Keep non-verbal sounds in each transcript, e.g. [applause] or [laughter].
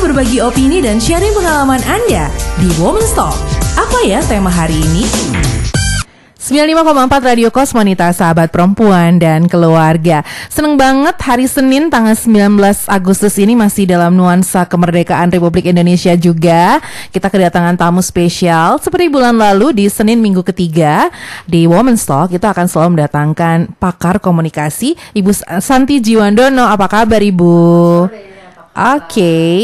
berbagi opini dan sharing pengalaman Anda di Women's Talk. Apa ya tema hari ini? 95,4 Radio Kos Wanita Sahabat Perempuan dan Keluarga Seneng banget hari Senin tanggal 19 Agustus ini masih dalam nuansa kemerdekaan Republik Indonesia juga Kita kedatangan tamu spesial Seperti bulan lalu di Senin minggu ketiga Di Women's Talk kita akan selalu mendatangkan pakar komunikasi Ibu Santi Jiwandono Apa kabar Ibu? Oke okay.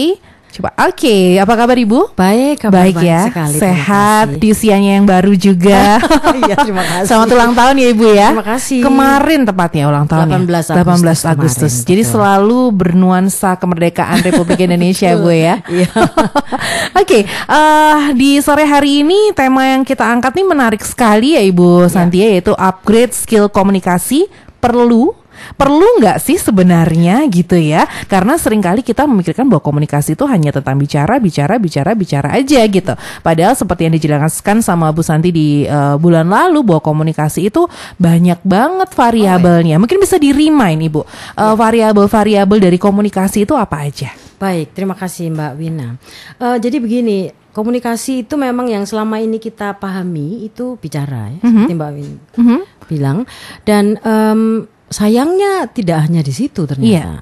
Coba, oke, okay. apa kabar Ibu? Baik, kabar baik, baik ya. Sekali, Sehat di usianya yang baru juga. [laughs] Iya, terima [laughs] kasih. Selamat ulang tahun ya Ibu ya. Terima kasih. Kemarin tepatnya ulang tahun 18 ya. Agustus. 18 Agustus. Agustus. Jadi betul. selalu bernuansa kemerdekaan Republik Indonesia Bu ya. [laughs] Iya. oke, okay, uh, eh, di sore hari ini tema yang kita angkat nih menarik sekali ya Ibu ya. Santia yaitu upgrade skill komunikasi perlu Perlu nggak sih sebenarnya gitu ya? Karena sering kali kita memikirkan bahwa komunikasi itu hanya tentang bicara, bicara, bicara, bicara aja gitu. Padahal seperti yang dijelaskan sama Bu Santi di uh, bulan lalu bahwa komunikasi itu banyak banget variabelnya. Mungkin bisa di remind Ibu, uh, variabel-variabel dari komunikasi itu apa aja? Baik, terima kasih Mbak Wina. Uh, jadi begini, komunikasi itu memang yang selama ini kita pahami itu bicara ya, mm -hmm. seperti Mbak Win mm -hmm. bilang dan um, sayangnya tidak hanya di situ ternyata. Yeah.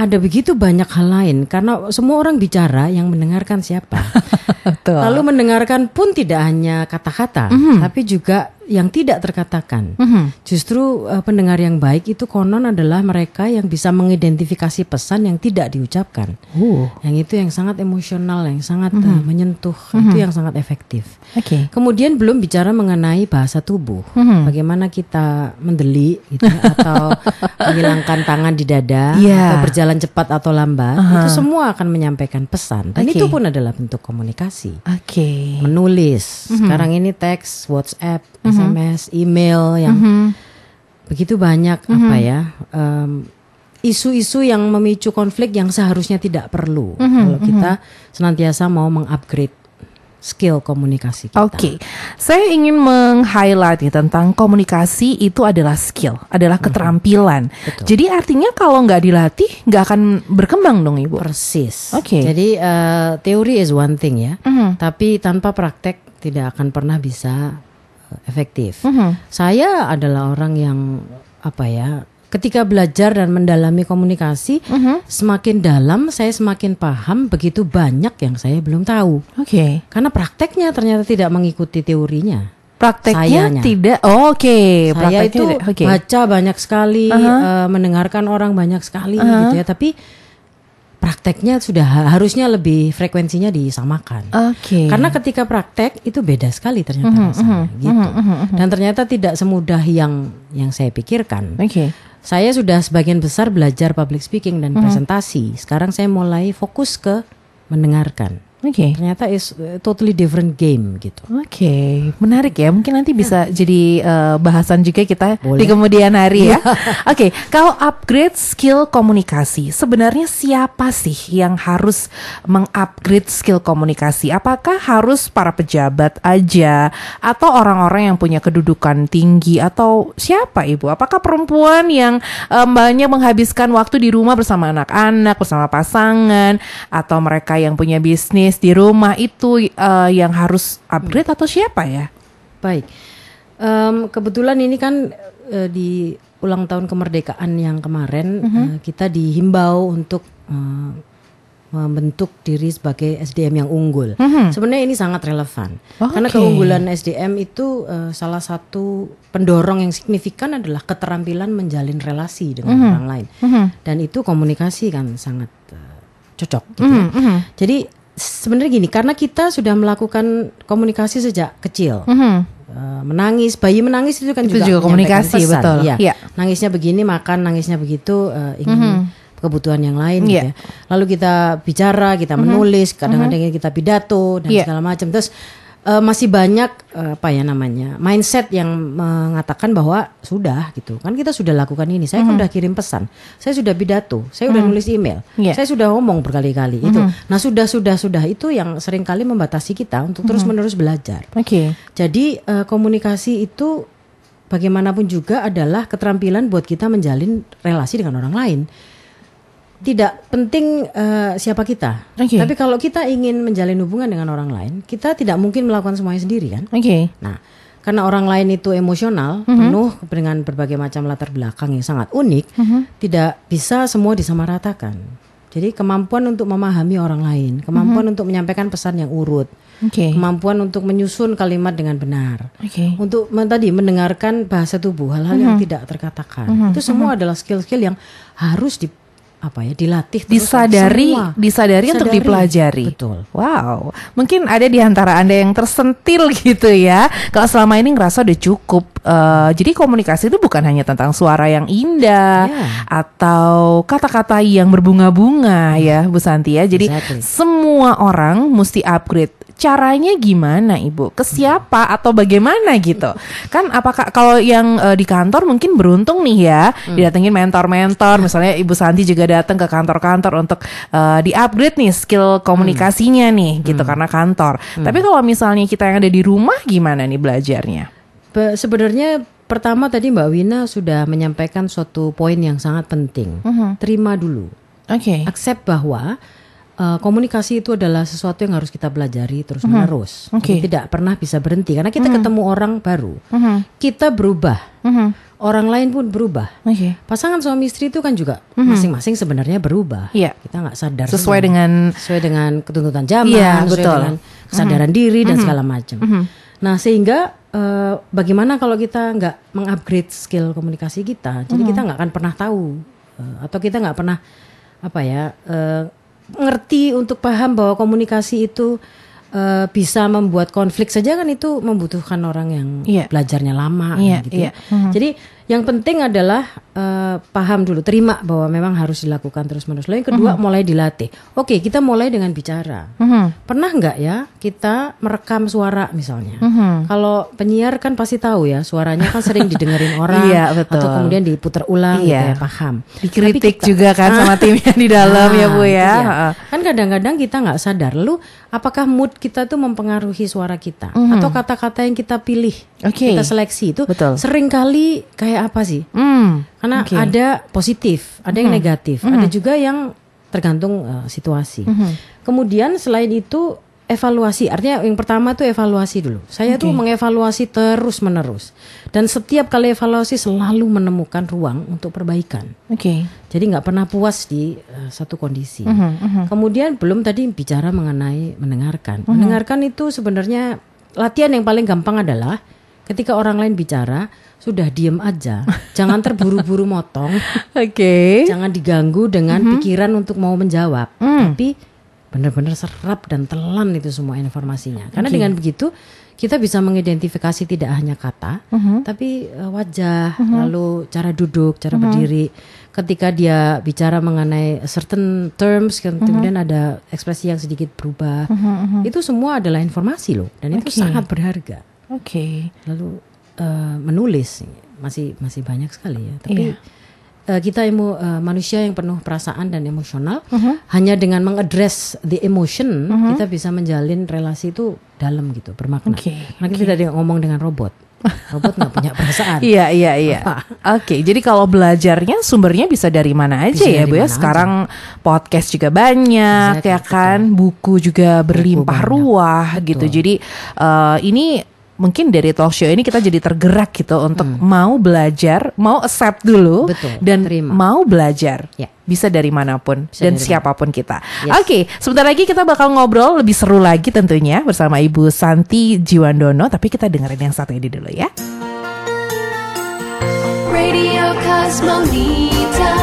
Ada begitu banyak hal lain karena semua orang bicara yang mendengarkan siapa. [laughs] Lalu mendengarkan pun tidak hanya kata-kata, mm -hmm. tapi juga yang tidak terkatakan. Mm -hmm. Justru uh, pendengar yang baik itu konon adalah mereka yang bisa mengidentifikasi pesan yang tidak diucapkan. Uh. Yang itu yang sangat emosional, yang sangat mm -hmm. uh, menyentuh, mm -hmm. itu yang sangat efektif. Okay. Kemudian belum bicara mengenai bahasa tubuh, mm -hmm. bagaimana kita mendeli gitu ya, atau [laughs] menghilangkan tangan di dada yeah. atau berjalan cepat atau lambat, uh -huh. itu semua akan menyampaikan pesan. Dan okay. itu pun adalah bentuk komunikasi. Okay. Menulis. Mm -hmm. Sekarang ini teks, WhatsApp, mm -hmm SMS, email yang mm -hmm. begitu banyak mm -hmm. apa ya isu-isu yang memicu konflik yang seharusnya tidak perlu mm -hmm. kalau kita senantiasa mau mengupgrade skill komunikasi kita. Oke, okay. saya ingin meng-highlight tentang komunikasi itu adalah skill, adalah keterampilan. Betul. Jadi artinya kalau nggak dilatih nggak akan berkembang dong ibu. Persis. Oke. Okay. Jadi uh, teori is one thing ya, mm -hmm. tapi tanpa praktek tidak akan pernah bisa efektif. Mm -hmm. Saya adalah orang yang apa ya ketika belajar dan mendalami komunikasi mm -hmm. semakin dalam saya semakin paham begitu banyak yang saya belum tahu. Oke. Okay. Karena prakteknya ternyata tidak mengikuti teorinya. Prakteknya Sayanya. tidak. Oh, Oke. Okay. Saya itu okay. baca banyak sekali, uh -huh. uh, mendengarkan orang banyak sekali uh -huh. gitu ya. Tapi prakteknya sudah harusnya lebih frekuensinya disamakan. Oke. Okay. Karena ketika praktek itu beda sekali ternyata mm -hmm, rasanya mm -hmm, gitu. Mm -hmm, Dan ternyata tidak semudah yang yang saya pikirkan. Oke. Okay. Saya sudah sebagian besar belajar public speaking dan mm -hmm. presentasi. Sekarang saya mulai fokus ke mendengarkan. Oke. Okay. Ternyata is totally different game gitu. Oke, okay. menarik ya. Mungkin nanti bisa ya. jadi uh, bahasan juga kita Boleh. di kemudian hari ya. [laughs] Oke, okay. kalau upgrade skill komunikasi, sebenarnya siapa sih yang harus mengupgrade skill komunikasi? Apakah harus para pejabat aja atau orang-orang yang punya kedudukan tinggi atau siapa Ibu? Apakah perempuan yang um, banyak menghabiskan waktu di rumah bersama anak-anak, bersama pasangan atau mereka yang punya bisnis bisnis di rumah itu uh, yang harus upgrade atau siapa ya? Baik, um, kebetulan ini kan uh, di ulang tahun kemerdekaan yang kemarin uh -huh. uh, kita dihimbau untuk uh, membentuk diri sebagai SDM yang unggul. -huh. Sebenarnya ini sangat relevan oh, karena okay. keunggulan SDM itu uh, salah satu pendorong yang signifikan adalah keterampilan menjalin relasi dengan -huh. orang lain -huh. dan itu komunikasi kan sangat uh, cocok. Gitu. -huh. Jadi sebenarnya gini karena kita sudah melakukan komunikasi sejak kecil. Mm -hmm. Uh, menangis, bayi menangis itu kan itu juga, juga komunikasi pesan. betul. Ya. ya. Nangisnya begini, makan nangisnya begitu, uh, ingin mm -hmm. kebutuhan yang lain yeah. gitu ya. Lalu kita bicara, kita mm -hmm. menulis, kadang-kadang mm -hmm. kita pidato dan yeah. segala macam. Terus uh, masih banyak uh, apa ya namanya mindset yang mengatakan bahwa sudah gitu. Kan kita sudah lakukan ini. Saya kan sudah kirim pesan. Saya sudah pidato. Saya sudah mm. -hmm. nulis email. Yeah. saya sudah ngomong berkali-kali mm -hmm. itu nah sudah sudah sudah itu yang sering kali membatasi kita untuk terus menerus belajar. Okay. jadi uh, komunikasi itu bagaimanapun juga adalah keterampilan buat kita menjalin relasi dengan orang lain tidak penting uh, siapa kita. Oke. Tapi kalau kita ingin menjalin hubungan dengan orang lain, kita tidak mungkin melakukan semuanya sendiri kan? Oke. Nah, karena orang lain itu emosional, penuh dengan berbagai macam latar belakang yang sangat unik, tidak bisa semua disamaratakan. Jadi kemampuan untuk memahami orang lain, kemampuan untuk menyampaikan pesan yang urut, Oke. kemampuan untuk menyusun kalimat dengan benar, Oke. untuk men- tadi mendengarkan bahasa tubuh hal-hal yang tidak terkatakan, itu semua adalah skill-skill yang harus di apa ya dilatih terus Disadari, semua. disadari untuk Sadari. dipelajari. Betul. Wow, mungkin ada di antara anda yang tersentil [laughs] gitu ya. Kalau selama ini ngerasa udah cukup. eh, jadi komunikasi itu bukan hanya tentang suara yang indah Ya. atau kata-kata yang berbunga-bunga ya, Bu Santi ya. Jadi Exactly. semua orang mesti upgrade. Caranya gimana, Ibu? Ke siapa atau bagaimana gitu? Kan apakah kalau yang eh, di kantor mungkin beruntung nih ya, didatengin mentor-mentor, misalnya Ibu Santi juga datang ke kantor-kantor untuk eh, di-upgrade nih skill komunikasinya nih gitu karena kantor. Tapi kalau misalnya kita yang ada di rumah gimana nih belajarnya? Be- sebenarnya pertama tadi Mbak Wina sudah menyampaikan suatu poin yang sangat penting. Terima dulu. Oke. Accept bahwa uh, komunikasi itu adalah sesuatu yang harus kita pelajari terus menerus. Oke. Jadi Tidak pernah bisa berhenti karena kita ketemu orang baru. Mhm. Kita berubah. Mhm. Orang lain pun berubah. Oke. Pasangan suami istri itu kan juga masing-masing sebenarnya berubah. Iya. Kita nggak sadar Sesuai semua. dengan sesuai dengan ketuntutan zaman, Iya, sesuai betul. dengan kesadaran diri dan segala macam. Nah, sehingga eh, bagaimana kalau kita nggak mengupgrade skill komunikasi kita, jadi kita nggak akan pernah tahu eh, atau kita nggak pernah apa ya ngerti untuk paham bahwa komunikasi itu eh, bisa membuat konflik saja kan itu membutuhkan orang yang Iya. belajarnya lama Iya, gitu. iya. ya. Jadi yang penting adalah eh, paham dulu, terima bahwa memang harus dilakukan terus-menerus. Lalu yang kedua mulai dilatih. Oke, kita mulai dengan bicara. Mhm. Pernah nggak ya kita merekam suara misalnya? Mhm. Kalau penyiar kan pasti tahu ya suaranya kan sering didengerin [laughs] orang Iya, betul. atau kemudian diputar ulang Iya. gitu ya, paham. Dikritik kita- juga kan sama [laughs] timnya di dalam ya Nah, Bu itu ya. Heeh. Kan kadang-kadang kita nggak sadar. Lalu apakah mood kita tuh mempengaruhi suara kita atau kata-kata yang kita pilih, Mhm. Oke. kita seleksi itu Betul. sering kali kayak apa sih? Hmm. Karena. Mhm. ada positif, ada yang negatif, ada juga yang tergantung uh, situasi. Mhm. Kemudian selain itu evaluasi, artinya yang pertama tuh evaluasi dulu. Saya tuh mengevaluasi terus menerus dan setiap kali evaluasi selalu menemukan ruang untuk perbaikan. Oke. Jadi nggak pernah puas di uh, satu kondisi. Mhm, Kemudian belum tadi bicara mengenai mendengarkan. Mendengarkan itu sebenarnya latihan yang paling gampang adalah ketika orang lain bicara sudah diem aja, jangan terburu-buru motong, [laughs] Oke. jangan diganggu dengan pikiran untuk mau menjawab, tapi benar-benar serap dan telan itu semua informasinya. Karena dengan begitu kita bisa mengidentifikasi tidak hanya kata, tapi uh, wajah, lalu cara duduk, cara berdiri. Ketika dia bicara mengenai certain terms, kan kemudian ada ekspresi yang sedikit berubah, itu semua adalah informasi loh, dan itu Oke. sangat berharga. Oke. Lalu eh, menulis masih masih banyak sekali ya, tapi Iya. eh, kita emo, eh, manusia yang penuh perasaan dan emosional, Uh-huh. hanya dengan mengadres the emotion kita bisa menjalin relasi itu dalam gitu, bermakna. Oke, Karena kita tidak ngomong dengan robot, robot nggak punya perasaan. [laughs] Iya iya iya. Oke, jadi kalau belajarnya sumbernya bisa dari mana aja Bisa ya Bu ya? Sekarang podcast juga banyak Exactly, ya kan, buku juga berlimpah banyak. ruah gitu. Jadi eh, ini mungkin dari talk show ini kita jadi tergerak gitu untuk mau belajar, mau accept dulu Hmm. Betul, dan terima. mau belajar. Ya. Bisa dari mana pun Bisa dan dari siapa pun kita. Yes. Oke, sebentar lagi kita bakal ngobrol lebih seru lagi tentunya bersama Ibu Santi Jiwandono, tapi kita dengerin yang satu ini dulu ya. Radio Cosmonita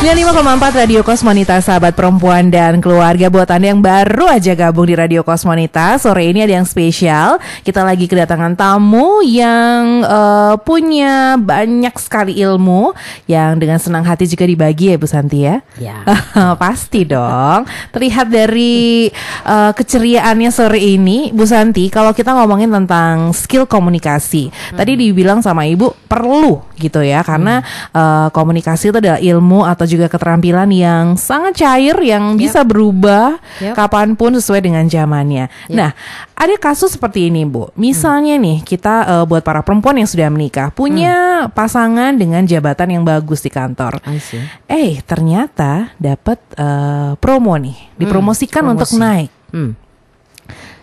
95,4 Radio Kosmonita sahabat perempuan dan keluarga. Buat Anda yang baru aja gabung di Radio Kosmonita Sore ini ada yang spesial. Kita lagi kedatangan tamu yang eh, punya banyak sekali ilmu Yang dengan senang hati juga dibagi ya Bu Santi ya? Ya. [laughs] Pasti dong. Terlihat dari eh, keceriaannya sore ini Bu Santi Kalau kita ngomongin tentang skill komunikasi. Tadi dibilang sama Ibu perlu gitu ya Karena eh, komunikasi itu adalah ilmu atau juga keterampilan yang sangat cair yang bisa berubah Yap. kapan pun sesuai dengan zamannya. Nah, ada kasus seperti ini, Bu. Misalnya nih, kita eh, buat para perempuan yang sudah menikah punya pasangan dengan jabatan yang bagus di kantor. Eh, ternyata dapat eh, promo nih, dipromosikan untuk promosi. naik. Hmm.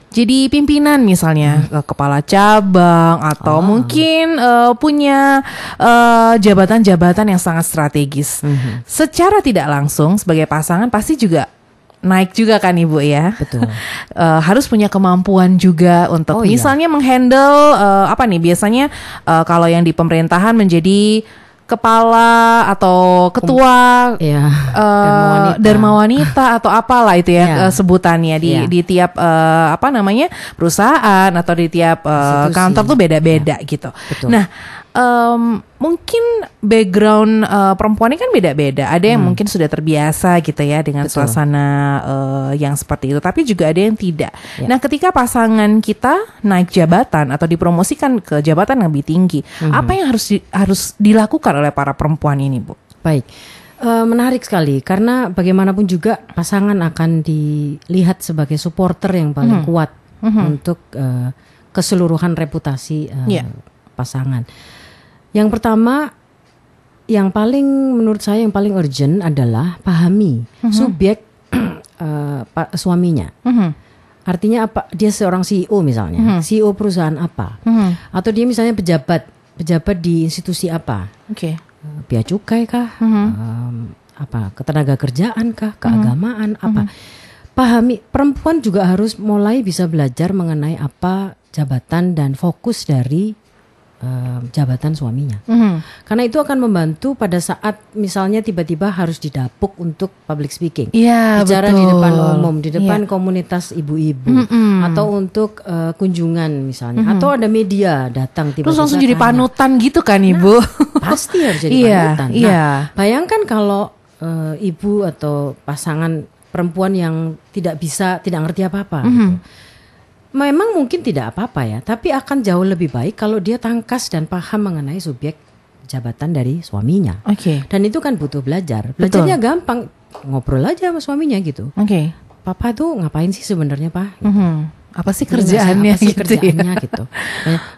Jadi pimpinan misalnya eh, kepala cabang atau mungkin eh, punya eh, jabatan-jabatan yang sangat strategis. Secara tidak langsung sebagai pasangan pasti juga naik juga kan ibu ya. Betul. [laughs] Eh, harus punya kemampuan juga untuk Oh, iya. misalnya menghandle eh, apa nih biasanya eh, kalau yang di pemerintahan menjadi kepala atau ketua Iya. eh, Dharma wanita. Atau apalah itu ya Iya. eh, sebutannya di Iya. di tiap eh, apa namanya perusahaan atau di tiap Institusi. kantor tuh beda-beda gitu. Betul. Nah, em, mungkin background eh, perempuan ini kan beda-beda. Ada yang mungkin sudah terbiasa gitu ya dengan Hmm. Betul. suasana eh, yang seperti itu, tapi juga ada yang tidak. Ya. Nah, ketika pasangan kita naik jabatan atau dipromosikan ke jabatan yang lebih tinggi, Hmm. apa yang harus di- harus dilakukan oleh para perempuan ini, Bu? Baik, Eh, menarik sekali karena bagaimanapun juga pasangan akan dilihat sebagai supporter yang paling kuat untuk eh, keseluruhan reputasi eh, Iya. pasangan. Yang pertama, yang paling menurut saya yang paling urgent adalah pahami subjek [clears throat] eh, pa- suaminya. Mhm. Artinya apa? Dia seorang CEO misalnya, CEO perusahaan apa, Mhm. atau dia misalnya pejabat pejabat di institusi apa, Oke. Eh, bea cukai kah, Mhm. Em, apa ketenaga kerjaan kah, keagamaan apa. Pahami perempuan juga harus mulai bisa belajar mengenai apa jabatan dan fokus dari em, jabatan suaminya. Mhm. Karena itu akan membantu pada saat misalnya tiba-tiba harus didapuk untuk public speaking. Iya, Bicara betul. di depan umum, di depan Iya. komunitas ibu-ibu Mm-mm. atau untuk eh, kunjungan misalnya atau ada media datang tiba-tiba Terus langsung jadi tanya. panutan gitu kan, Ibu? pasti harus jadi [laughs] Iya, panutan. Nah, iya. bayangkan kalau eh, ibu atau pasangan perempuan yang tidak bisa, tidak ngerti apa-apa. Mhm. gitu. Memang mungkin tidak apa-apa ya, tapi akan jauh lebih baik kalau dia tangkas dan paham mengenai subjek jabatan dari suaminya. Oke. Dan itu kan butuh belajar. Betul. Belajarnya gampang, ngobrol aja sama suaminya gitu. Oke. Papa tuh ngapain sih sebenarnya, Pak? Mhm. Apa sih Ini kerjaannya apa sih gitu kerjaannya ya? gitu.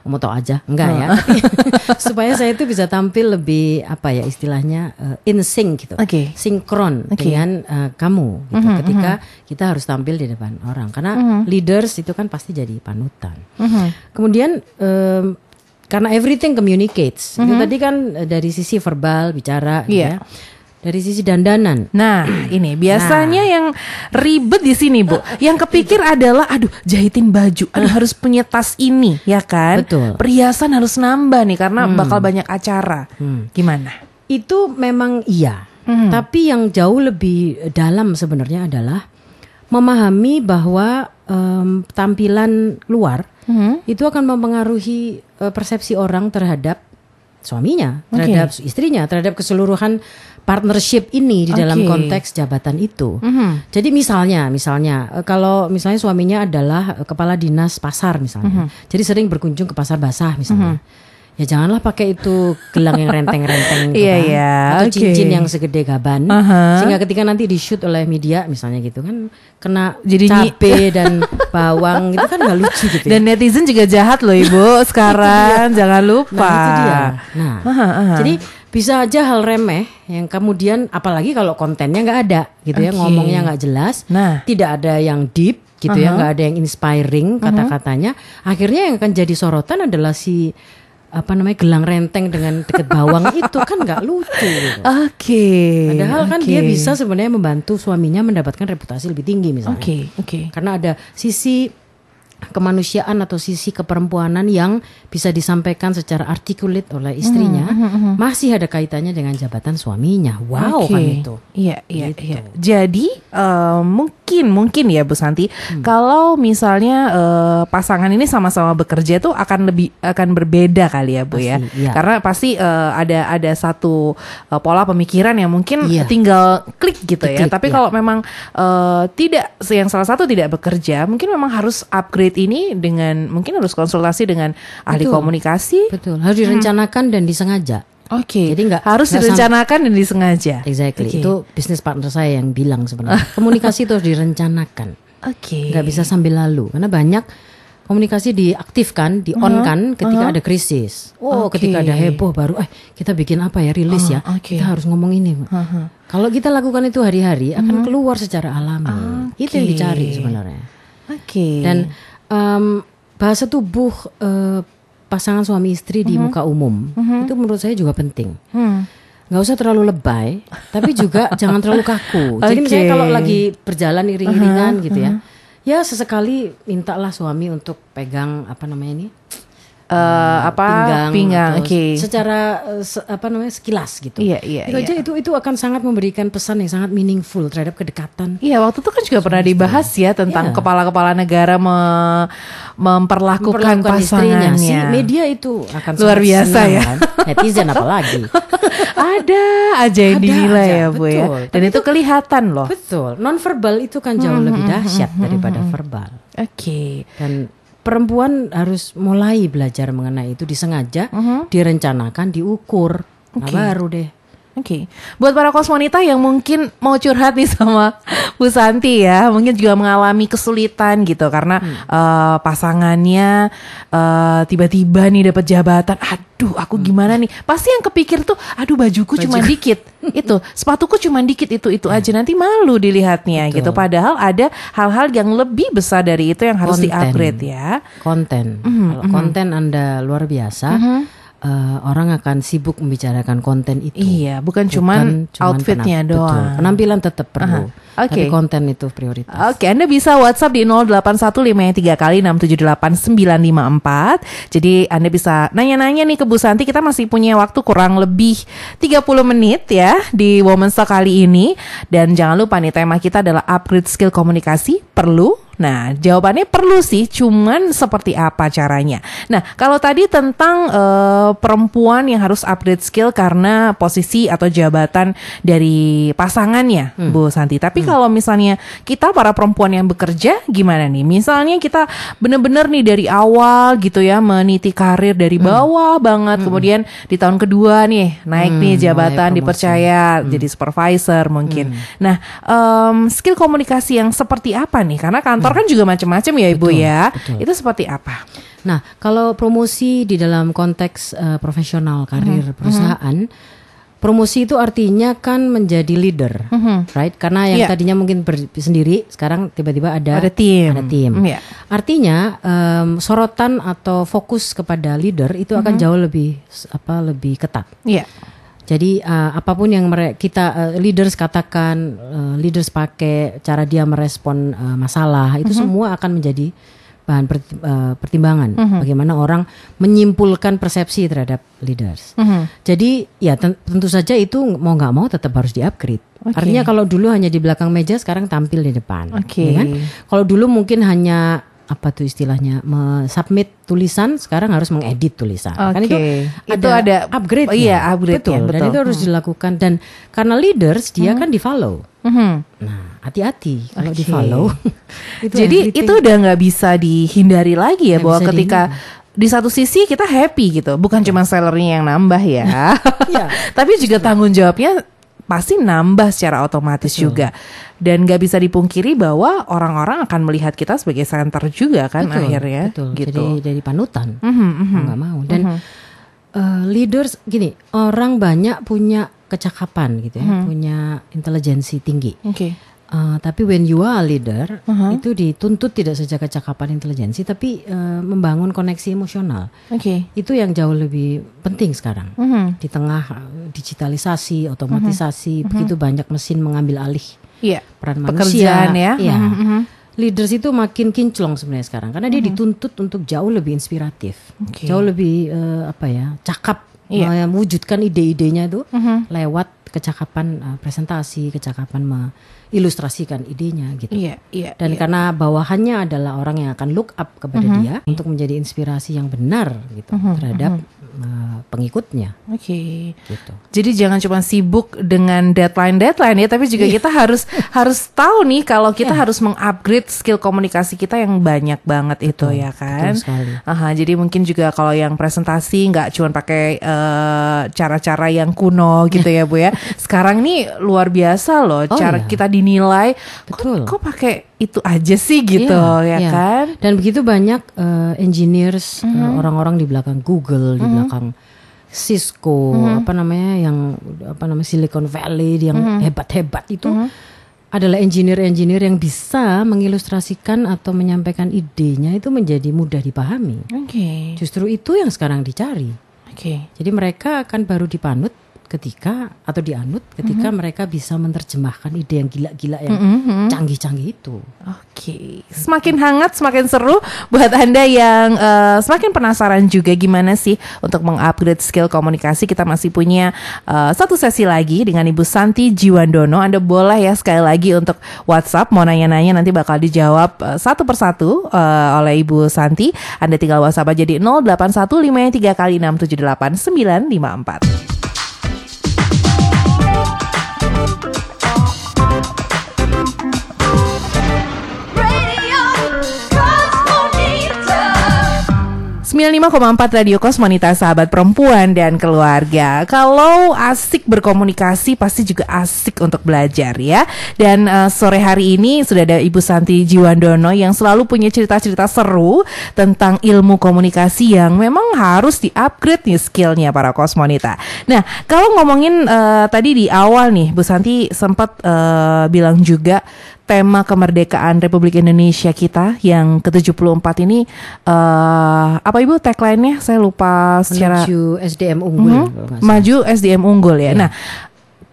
Mau tau aja, enggak ya. Tapi [laughs] supaya saya itu bisa tampil lebih apa ya istilahnya eh, in sync gitu. Oke. Sinkron Oke. dengan eh, kamu gitu. Mhm, Ketika kita harus tampil di depan orang karena leaders itu kan pasti jadi panutan. Mhm. Kemudian em, karena everything communicates. Itu tadi kan eh, dari sisi verbal bicara gitu Iya. ya. Dari sisi dandanan. Nah, [clears throat] ini biasanya yang ribet di sini, Bu. [clears throat] Yang kepikir adalah aduh, jahitin baju, aduh [clears throat] harus punya tas ini, ya kan? Betul. Perhiasan harus nambah nih karena bakal banyak acara. Gimana? Itu memang iya. Hmm. Tapi yang jauh lebih dalam sebenarnya adalah memahami bahwa em, tampilan luar Mhm. itu akan mempengaruhi eh, persepsi orang terhadap suaminya, terhadap istrinya, terhadap keseluruhan partnership ini di dalam Oke. konteks jabatan itu. Mhm. Jadi misalnya, misalnya eh, kalau misalnya suaminya adalah eh, kepala dinas pasar misalnya, Mhm. jadi sering berkunjung ke pasar basah misalnya. Ya janganlah pakai itu gelang yang renteng-renteng gitu Iya, kan. iya, atau oke. cincin yang segede gaban, Aha. sehingga ketika nanti di shoot oleh media misalnya gitu kan kena Jadi cabe dan bawang itu kan nggak lucu gitu. ya. Dan netizen juga jahat loh, Ibu. [laughs] Sekarang jangan lupa. Nah itu dia. Nah, Aha, aha. jadi bisa aja hal remeh yang kemudian apalagi kalau kontennya nggak ada gitu ya Oke. ngomongnya nggak jelas, Nah. tidak ada yang deep gitu ya Aha. nggak ada yang inspiring kata-katanya, akhirnya yang akan jadi sorotan adalah si apa namanya gelang renteng dengan deket bawang [laughs] itu kan nggak lucu. Gitu. Oke. Padahal kan oke. dia bisa sebenarnya membantu suaminya mendapatkan reputasi lebih tinggi misalnya. Oke, oke. Karena ada sisi kemanusiaan atau sisi keperempuanan yang bisa disampaikan secara articulate oleh istrinya masih ada kaitannya dengan jabatan suaminya. Wow Oke. kan itu. Iya, iya, Gitu. iya. Jadi eh, mungkin mungkin ya Bu Santi, Hmm. kalau misalnya eh, pasangan ini sama-sama bekerja tuh akan lebih akan berbeda kali ya Bu ya. Pasti, iya. Karena pasti eh, ada ada satu eh, pola pemikiran yang mungkin Iya. tinggal klik gitu ya. Klik, Tapi iya. kalau memang eh, tidak yang salah satu tidak bekerja, mungkin memang harus upgrade ini dengan mungkin harus konsultasi dengan ahli Betul. komunikasi. Betul, harus direncanakan dan disengaja. Oke. Jadi nggak- harus sam- direncanakan dan disengaja. Exactly. Oke. Itu bisnis partner saya yang bilang sebenarnya. [laughs] Komunikasi itu harus direncanakan. Oke. nggak bisa sambil lalu karena banyak komunikasi diaktifkan, di on kan ketika ada krisis. Oh, Oke. ketika ada heboh baru eh kita bikin apa ya rilis ya. Ah, oke. Kita harus ngomong ini. Kalau kita lakukan itu hari-hari akan keluar secara alami. Itu yang dicari sebenarnya. Oke. Dan em, bahasa tubuh eh, pasangan suami istri di muka umum itu menurut saya juga penting. Hmm. nggak usah terlalu lebay, tapi juga [laughs] jangan terlalu kaku. Jadi misalnya kalau lagi berjalan iring-iringan gitu ya, ya sesekali mintalah suami untuk pegang apa namanya ini Eh, apa pinggang, pinggang, oke. secara eh, se- apa namanya sekilas gitu. Iya, iya, Itu iya. aja itu itu akan sangat memberikan pesan yang sangat meaningful terhadap kedekatan. Iya waktu itu kan juga pernah dibahas ya tentang Iya. kepala-kepala negara me- memperlakukan, Memperlakukan pasangannya. si media itu akan Luar biasa senang, ya. kan? Netizen [laughs] apalagi. Ada aja yang Ada dinilai aja, ya bu ya. betul. Dan itu kelihatan loh. Betul, non verbal itu kan jauh lebih dahsyat daripada verbal. Oke. Dan perempuan harus mulai belajar mengenai itu disengaja, direncanakan, diukur. Nah, Oke. baru deh. Oke, buat para kosmonita yang mungkin mau curhat nih [laughs] sama Bu Santi ya, mungkin juga mengalami kesulitan gitu karena eh, pasangannya eh, tiba-tiba nih dapat jabatan, aduh aku gimana nih? Pasti yang kepikir tuh, aduh bajuku cuma dikit, [laughs] itu sepatuku cuma dikit itu itu aja. Nanti malu dilihatnya gitu. Padahal ada hal-hal yang lebih besar dari itu yang harus Konten. di-upgrade ya. Konten. Kalau konten Anda luar biasa, eh, orang akan sibuk membicarakan konten itu. Iya, bukan cuman outfitnya penamp- betul. doang. Penampilan tetap perlu. Aha, oke. Tapi konten itu prioritas. Oke, Anda bisa WhatsApp di 081553 kali 678954. Jadi Anda bisa nanya-nanya nih ke Bu Santi. Kita masih punya waktu kurang lebih 30 menit ya di Women's Talk kali ini. Dan jangan lupa nih tema kita adalah upgrade skill komunikasi. Perlu? Nah, jawabannya perlu sih, cuman seperti apa caranya? Nah, kalau tadi tentang eh, perempuan yang harus upgrade skill karena posisi atau jabatan dari pasangannya, Bu Santi. Tapi kalau misalnya kita para perempuan yang bekerja, gimana nih? Misalnya kita bener-bener nih dari awal gitu ya meniti karir dari bawah banget, kemudian di tahun kedua nih naik nih mulai jabatan dipercaya jadi supervisor mungkin. Nah, em, skill komunikasi yang seperti apa nih? Karena kantor kan juga macam-macam ya ibu ya. Itu seperti apa? Nah, kalau promosi di dalam konteks eh, profesional karir perusahaan, promosi itu artinya kan menjadi leader, right? Karena yang Iya. tadinya mungkin ber- sendiri, sekarang tiba-tiba ada Ada tim. Ada tim. Mm, iya. Artinya em, sorotan atau fokus kepada leader itu akan jauh lebih apa lebih ketat. Iya. Jadi uh, apa pun yang kita uh, leaders katakan, uh, leaders pakai cara dia merespon uh, masalah itu semua akan menjadi bahan per- uh, pertimbangan bagaimana orang menyimpulkan persepsi terhadap leaders. Jadi ya ten- tentu saja itu mau nggak mau tetap harus diupgrade. Oke. Artinya kalau dulu hanya di belakang meja, sekarang tampil di depan. Oke. ya kan? Kalau dulu mungkin hanya apa tuh istilahnya, submit tulisan, sekarang harus mengedit tulisan. Kan itu ada, Itu ada upgrade. oh iya, upgrade-nya, betul. Dan betul. Hmm. itu harus dilakukan dan karena leaders dia kan di follow. Mhm. Nah, hati-hati kalau di Oke. follow. [laughs] [laughs] Jadi itu udah nggak bisa dihindari lagi ya Nggak bahwa ketika di satu sisi kita happy gitu, bukan cuma salary yang nambah ya, [laughs] Iya. tapi juga tanggung jawabnya pasti nambah secara otomatis juga. Dan nggak bisa dipungkiri bahwa orang-orang akan melihat kita sebagai center juga kan Betul, akhirnya, betul. gitu. Jadi jadi panutan. Mhm, mhm. Mau nggak mau. Dan eh, leaders gini, orang banyak punya kecakapan gitu ya, Mhm. punya intelijensi tinggi. Oke. Eh, tapi when you are a leader, Uh-huh. itu dituntut tidak saja kecakapan intelijensi, tapi eh, membangun koneksi emosional. Oke. Itu yang jauh lebih penting sekarang. Mhm. Di tengah eh, digitalisasi, otomatisasi, begitu banyak mesin mengambil alih Iya. peran Pekerjaan manusia. ya. Iya. Mhm, mhm. Leaders itu makin kinclong sebenarnya sekarang karena dia dituntut untuk jauh lebih inspiratif, Oke. jauh lebih eh, apa ya, cakap Iya. mewujudkan ide-idenya itu Mhm. lewat kecakapan eh, presentasi, kecakapan mengilustrasikan idenya gitu. Iya, iya. Dan iya. karena bawahannya adalah orang yang akan look up kepada dia untuk menjadi inspirasi yang benar gitu terhadap eh, pengikutnya Oke. gitu. Jadi jangan cuma sibuk dengan deadline-deadline ya, tapi juga Iya. kita harus [laughs] harus tahu nih kalau kita harus mengupgrade skill komunikasi kita yang banyak banget itu ya kan. betul sekali. Aha, jadi mungkin juga kalau yang presentasi nggak cuma pakai eh, cara-cara yang kuno gitu ya bu ya. [laughs] Sekarang nih luar biasa loh Oh, cara iya. kita dinilai. Betul. Kok, kok pakai itu aja sih gitu Iya, ya iya. kan? Dan begitu banyak eh, engineers, eh, Mhm. orang-orang di belakang Google, di belakang Cisco, Mhm. apa namanya yang apa namanya Silicon Valley yang Mhm. hebat-hebat itu adalah engineer-engineer yang bisa mengilustrasikan atau menyampaikan idenya itu menjadi mudah dipahami. Oke. Justru itu yang sekarang dicari. Oke. Jadi mereka akan baru dipanut ketika atau dianut ketika Mhm. mereka bisa menerjemahkan ide yang gila-gila yang Mhm. canggih-canggih itu. Oke, semakin hangat, semakin seru buat anda yang eh, semakin penasaran juga gimana sih untuk mengupgrade skill komunikasi. Kita masih punya eh, satu sesi lagi dengan Ibu Santi Jiwandono. Anda boleh ya sekali lagi untuk WhatsApp mau nanya-nanya nanti bakal dijawab eh, satu persatu eh, oleh Ibu Santi. Anda tinggal WhatsApp aja di 0815 kali 678 954. 95,4 Radio Kosmonita sahabat perempuan dan keluarga. Kalau asik berkomunikasi pasti juga asik untuk belajar ya. Dan eh, sore hari ini sudah ada Ibu Santi Jiwandono yang selalu punya cerita-cerita seru tentang ilmu komunikasi yang memang harus di-upgrade nih skillnya para Kosmonita. Nah, kalau ngomongin eh, tadi di awal nih Bu Santi sempat eh, bilang juga tema kemerdekaan Republik Indonesia kita yang ke-74 ini eh apa Ibu tagline-nya? Saya lupa secara Menuju SDM unggul. Mhm. nggak salah. maju SDM unggul ya. Iya. Nah,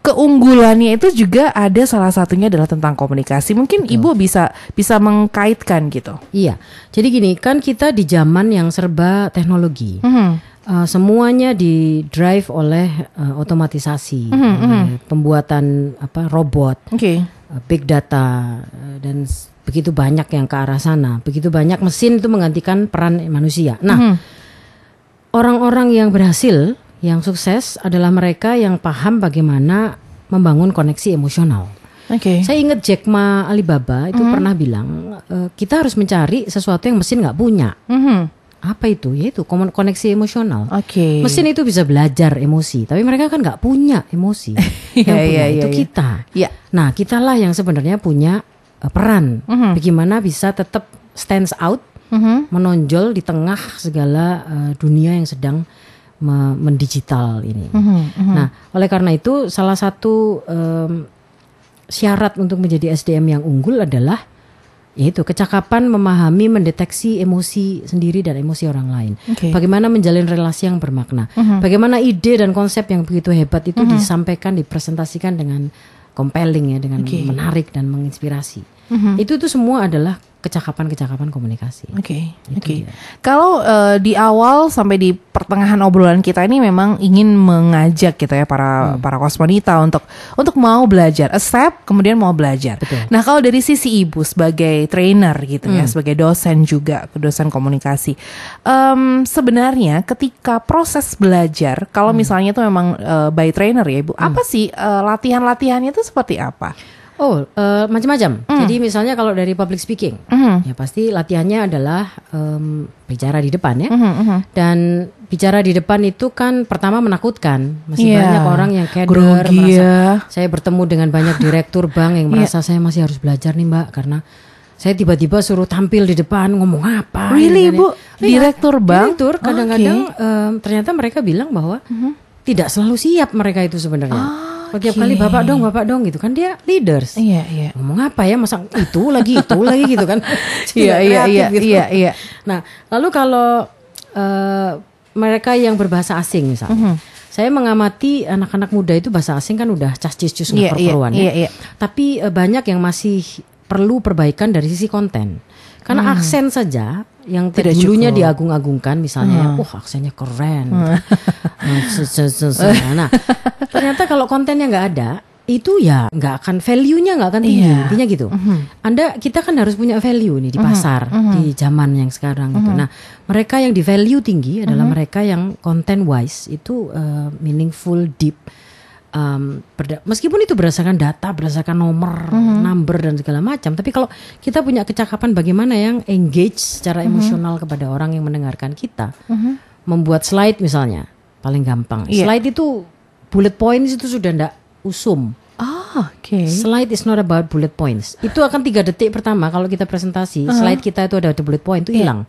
keunggulannya itu juga ada salah satunya adalah tentang komunikasi. Mungkin Ibu bisa bisa mengkaitkan gitu. Iya. Jadi gini, kan kita di zaman yang serba teknologi. Mhm. Uh, semuanya di drive oleh uh, otomatisasi, Mhm, oleh pembuatan apa robot, Oke. Uh, big data uh, dan begitu banyak yang ke arah sana. Begitu banyak mesin itu menggantikan peran manusia. Nah, Mhm. orang-orang yang berhasil, yang sukses adalah mereka yang paham bagaimana membangun koneksi emosional. Oke. Saya ingat Jack Ma Alibaba itu pernah bilang "Eh, kita harus mencari sesuatu yang mesin nggak punya. Mhm. Apa itu? Yaitu koneksi emosional. Oke. Mesin itu bisa belajar emosi, tapi mereka kan nggak punya emosi. [laughs] Iya, yang punya iya, itu iya. kita. Iya. Nah, kitalah yang sebenarnya punya eh, peran. Mhm. Bagaimana bisa tetap stands out, Mhm. menonjol di tengah segala eh, dunia yang sedang me- mendigital ini. Mhm. Mhm. Nah, oleh karena itu salah satu em, syarat untuk menjadi SDM yang unggul adalah yaitu kecakapan memahami, mendeteksi emosi sendiri dan emosi orang lain. Oke. Bagaimana menjalin relasi yang bermakna. Mhm. Bagaimana ide dan konsep yang begitu hebat itu disampaikan, dipresentasikan dengan compelling ya, dengan Oke. menarik dan menginspirasi. Mhm. Itu tuh semua adalah kecakapan-kecakapan komunikasi. Oke, Itu oke. dia. Kalau eh, di awal sampai di pertengahan obrolan kita ini memang ingin mengajak gitu ya para Hmm. para kosmonita untuk untuk mau belajar, accept kemudian mau belajar. Betul. Nah kalau dari sisi ibu sebagai trainer gitu ya, Hmm. sebagai dosen juga, dosen komunikasi, em, sebenarnya ketika proses belajar, kalau Hmm. misalnya itu memang eh, by trainer ya ibu, apa sih eh, latihan-latihannya itu seperti apa? Oh, eh, macam-macam. Jadi misalnya kalau dari public speaking, Mhm. ya pasti latihannya adalah em, bicara di depan ya. Mhm, mhm. Dan bicara di depan itu kan pertama menakutkan. Masih Iya. banyak orang yang keder, Grogi merasa ya. saya bertemu dengan banyak direktur bank yang [laughs] Iya. merasa saya masih harus belajar nih Mbak karena saya tiba-tiba suruh tampil di depan ngomong apa? Really, gitu kan Bu? ya. Iya, Direktur bank? Direktur kadang-kadang. Mhm. em, ternyata mereka bilang bahwa tidak selalu siap mereka itu sebenarnya. Ah, Setiap oke. kali bapak dong, bapak dong gitu kan dia leaders. Iya, iya. Ngomong apa ya masa itu lagi itu [laughs] lagi gitu kan. Iya, iya, iya, gitu. iya, iya. Nah, lalu kalau eh, mereka yang berbahasa asing misalnya. Saya mengamati anak-anak muda itu bahasa asing kan udah cas-cis-cus Iya, iya, perluan iya, iya. Tapi eh, banyak yang masih perlu perbaikan dari sisi konten. Karena aksen saja yang Hmm. Tidak dulunya diagung-agungkan misalnya, Hmm. wah aksennya keren. [laughs] Nah, se- se- nah, ternyata kalau kontennya nggak ada, itu ya nggak akan value-nya nggak akan tinggi Iya. intinya gitu. Anda kita kan harus punya value nih di pasar di zaman yang sekarang gitu. Nah mereka yang di value tinggi adalah mereka yang content wise itu uh, meaningful deep. Um, berda- meskipun itu berdasarkan data, berdasarkan nomor, number dan segala macam, tapi kalau kita punya kecakapan bagaimana yang engage secara emosional kepada orang yang mendengarkan kita, membuat slide misalnya, paling gampang. Iya. Slide itu bullet points itu sudah ndak usum. Ah, oke. Slide is not about bullet points. Itu akan tiga detik pertama kalau kita presentasi, slide kita itu ada ada bullet point itu hilang.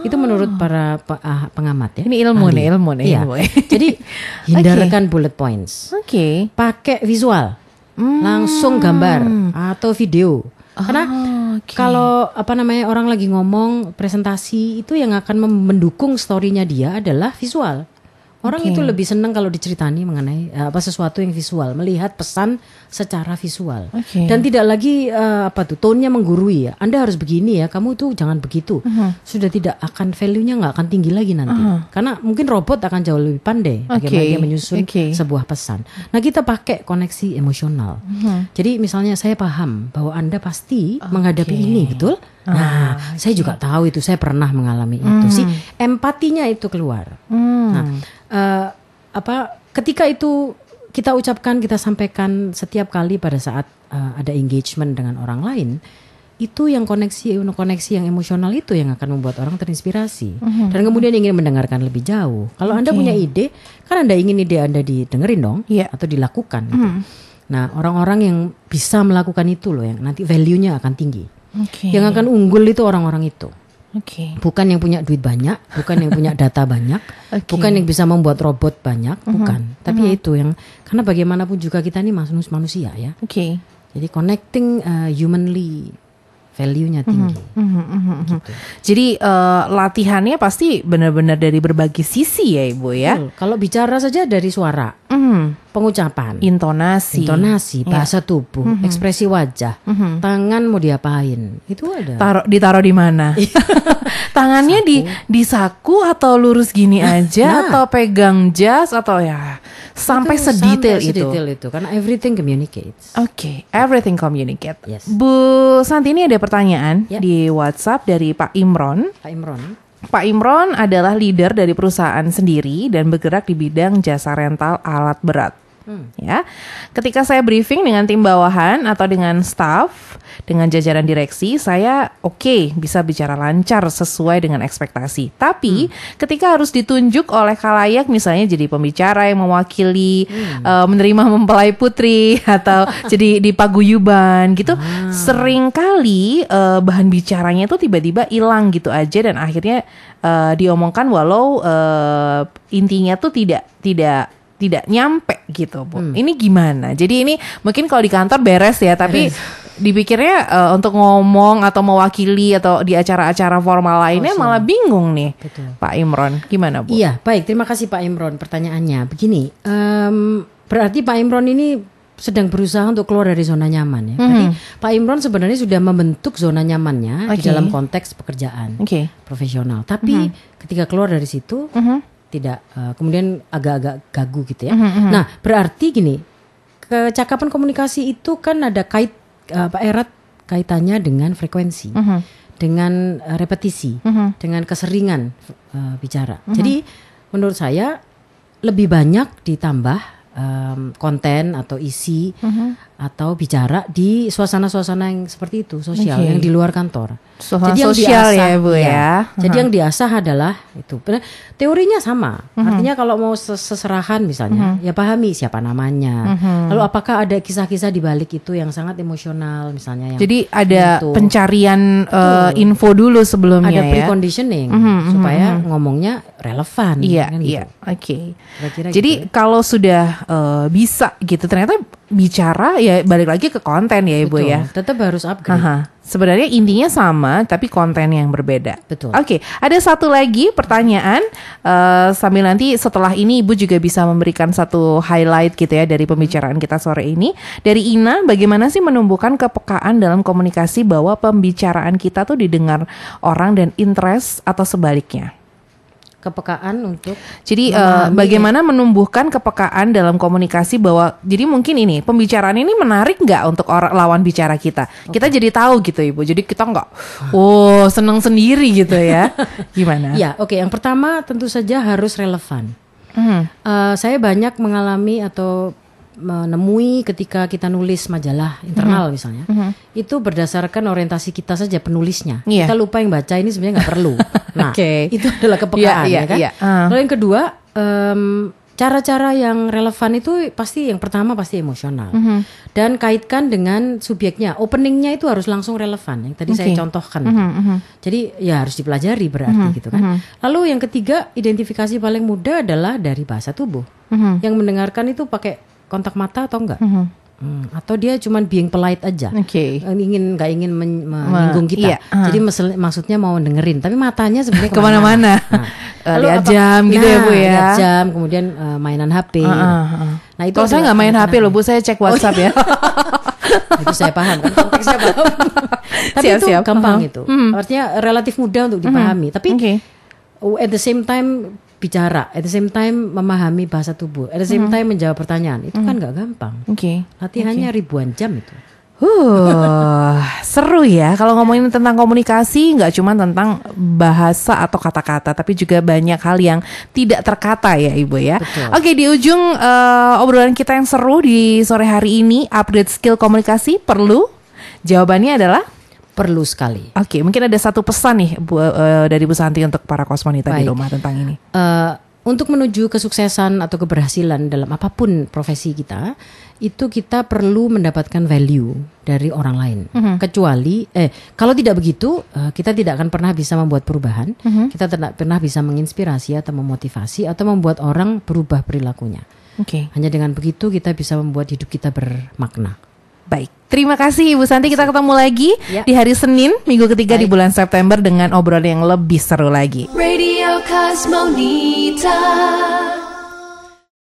Itu menurut para pe- ah, pengamat ya. Ini ilmu ahli. nih, ilmu nih, Iya. ilmu. [laughs] Jadi [laughs] hindarkan bullet points. Oke. Pakai visual. Langsung gambar atau video. Karena oke. kalau apa namanya orang lagi ngomong presentasi itu yang akan mendukung story-nya dia adalah visual. Orang Oke. itu lebih senang kalau diceritani mengenai eh, apa sesuatu yang visual, melihat pesan secara visual. Oke. Dan tidak lagi eh, apa tuh tone-nya menggurui ya. Anda harus begini ya, kamu tuh jangan begitu. Uh-huh. Sudah tidak akan value-nya nggak akan tinggi lagi nanti. Karena mungkin robot akan jauh lebih pandai bagaimana Oke. dia menyusun Oke. sebuah pesan. Nah, kita pakai koneksi emosional. Uh-huh. Jadi misalnya saya paham bahwa Anda pasti menghadapi ini, betul? Nah, Ah, saya juga tahu itu, saya pernah mengalami itu. Si empatinya itu keluar. Hmm. Nah, eh, apa ketika itu kita ucapkan, kita sampaikan setiap kali pada saat eh, ada engagement dengan orang lain, itu yang koneksi koneksi yang emosional itu yang akan membuat orang terinspirasi dan kemudian ingin mendengarkan lebih jauh. Kalau Anda Oke. punya ide, kan Anda ingin ide Anda didengerin dong Iya. atau dilakukan gitu. Nah, orang-orang yang bisa melakukan itu loh yang nanti value-nya akan tinggi. Oke. Yang akan unggul itu orang-orang itu. Oke. Bukan yang punya duit banyak, bukan yang punya data banyak, Oke. bukan yang bisa membuat robot banyak, bukan. Tapi ya itu yang karena bagaimanapun juga kita ini manus- manusia ya. Oke. Jadi connecting uh, humanly value-nya tinggi. Mhm, mhm, mhm. Gitu. Jadi eh, latihannya pasti benar-benar dari berbagai sisi ya ibu ya. Betul. Kalau bicara saja dari suara, Hmm. pengucapan, Intonasi. intonasi, Iya. bahasa tubuh, ekspresi wajah, tangan mau diapain, itu ada. Taruh ditaruh di mana? [laughs] Tangannya di di saku atau lurus gini aja Nah. atau pegang jas atau ya sampai Itu sedetail sampai itu. sedetail itu karena everything communicates. Oke, everything communicate. Yes. Bu Santi ini ada pertanyaan Ya. di WhatsApp dari Pak Imron. Pak Imron. Pak Imron adalah leader dari perusahaan sendiri dan bergerak di bidang jasa rental alat berat. Ya, ketika saya briefing dengan tim bawahan atau dengan staff, dengan jajaran direksi, saya oke bisa bicara lancar sesuai dengan ekspektasi. Tapi ketika harus ditunjuk oleh kalayak, misalnya jadi pembicara yang mewakili, eh, menerima mempelai putri [laughs] atau jadi di paguyuban gitu, sering kali eh, bahan bicaranya itu tiba-tiba hilang gitu aja dan akhirnya eh, diomongkan walau eh, intinya tuh tidak tidak tidak nyampe gitu bu. Ini gimana? Jadi ini mungkin kalau di kantor beres ya, tapi dipikirnya eh, untuk ngomong atau mewakili atau di acara-acara formal lainnya malah bingung nih, Betul. Pak Imron. Gimana bu? Iya, baik. Terima kasih Pak Imron. Pertanyaannya begini, em, berarti Pak Imron ini sedang berusaha untuk keluar dari zona nyaman ya. Berarti Pak Imron sebenarnya sudah membentuk zona nyamannya di Oke. dalam konteks pekerjaan Oke. profesional. Tapi ketika keluar dari situ Mhm. Tidak eh, kemudian agak-agak gagu gitu ya. Mhm, Nah, berarti gini, kecakapan komunikasi itu kan ada kait eh, Pak Erat kaitannya dengan frekuensi, Mhm. dengan eh, repetisi, Mhm. dengan keseringan eh, bicara. Jadi menurut saya lebih banyak ditambah em, konten atau isi Mhm. Atau bicara di suasana-suasana yang seperti itu sosial Oke. yang di luar kantor. Suasana yang sosial ya, diasah- Bu, iya. ya. Jadi yang diasah adalah itu. Teorinya sama. Artinya kalau mau ses- seserahan misalnya, ya pahami siapa namanya. Lalu apakah ada kisah-kisah di balik itu yang sangat emosional misalnya yang Jadi ada Gitu. pencarian eh, info dulu sebelumnya ada ya. preconditioning supaya ngomongnya relevan. Iya, kan gitu. iya. Oke. Kira-kira Jadi gitu ya. kalau sudah eh, bisa gitu ternyata bicara ya balik lagi ke konten ya Ibu Betul. ya. Tetap harus upgrade. Aha. Sebenarnya intinya sama tapi konten yang berbeda. Betul. Oke, ada satu lagi pertanyaan eh, sambil nanti setelah ini Ibu juga bisa memberikan satu highlight gitu ya dari pembicaraan kita sore ini. Dari Ina, bagaimana sih menumbuhkan kepekaan dalam komunikasi bahwa pembicaraan kita tuh didengar orang dan interest atau sebaliknya? Kepekaan untuk Jadi memahami- bagaimana menumbuhkan kepekaan dalam komunikasi bahwa jadi mungkin ini pembicaraan ini menarik nggak untuk orang lawan bicara kita. Kita jadi tahu gitu ibu. Jadi kita nggak, oh senang sendiri gitu ya. [laughs] Gimana? Ya, oke. Yang pertama tentu saja harus relevan. Hmm. Eh, saya banyak mengalami atau menemui ketika kita nulis majalah internal misalnya, itu berdasarkan orientasi kita saja penulisnya. Iya. Kita lupa yang baca ini sebenarnya nggak perlu. [laughs] Nah, Oke. itu adalah kepekaan Iya, iya, ya kan. iya. Ah. Lalu yang kedua, em, cara-cara yang relevan itu pasti yang pertama pasti emosional Mhm. dan kaitkan dengan subjeknya. Openingnya itu harus langsung relevan. Yang tadi saya Oke. contohkan. Mhm, Jadi ya harus dipelajari berarti gitu kan. Lalu yang ketiga identifikasi paling mudah adalah dari bahasa tubuh. Mhm. Yang mendengarkan itu pakai kontak mata atau enggak? Mhm. Hmm, atau dia cuman being polite aja. Oke. Eh, ingin nggak ingin men- menyinggung kita. iya, ah. Jadi mesel- maksudnya mau dengerin, tapi matanya sebenarnya Ke mana-mana. Nah, [laughs] Eh, lihat jam gitu ya, Bu, ya. Lihat jam, kemudian eh, mainan HP. Ah, ah, ah. Nah itu Kalau saya nggak main HP loh bu, saya cek WhatsApp ya. [laughs] itu saya paham kan konteksnya paham. [laughs] Tapi Siap, itu siap. gampang Paham. itu. Artinya relatif mudah untuk dipahami. Tapi Oke. oh, at the same time bicara, at the same time memahami bahasa tubuh, at the same time menjawab pertanyaan itu kan nggak gampang. Oke. Latihannya ribuan jam itu. Huh, seru ya kalau ngomongin tentang komunikasi nggak cuma tentang bahasa atau kata-kata tapi juga banyak hal yang tidak terkata ya ibu ya. Betul. Oke di ujung eh, obrolan kita yang seru di sore hari ini update skill komunikasi perlu? Jawabannya adalah Perlu sekali. oke mungkin ada satu pesan nih bu, eh, dari Bu Santi untuk para kosmonita di Baik. rumah tentang ini. Eh, untuk menuju kesuksesan atau keberhasilan dalam apa pun profesi kita, itu kita perlu mendapatkan value dari orang lain. Kecuali, eh, kalau tidak begitu, eh, kita tidak akan pernah bisa membuat perubahan. Kita tidak pernah bisa menginspirasi atau memotivasi atau membuat orang berubah perilakunya. Oke. Hanya dengan begitu kita bisa membuat hidup kita bermakna. Baik, terima kasih Ibu Santi. Kita ketemu lagi Ya. di hari Senin, minggu ketiga di bulan September dengan obrolan yang lebih seru lagi. Radio Cosmonita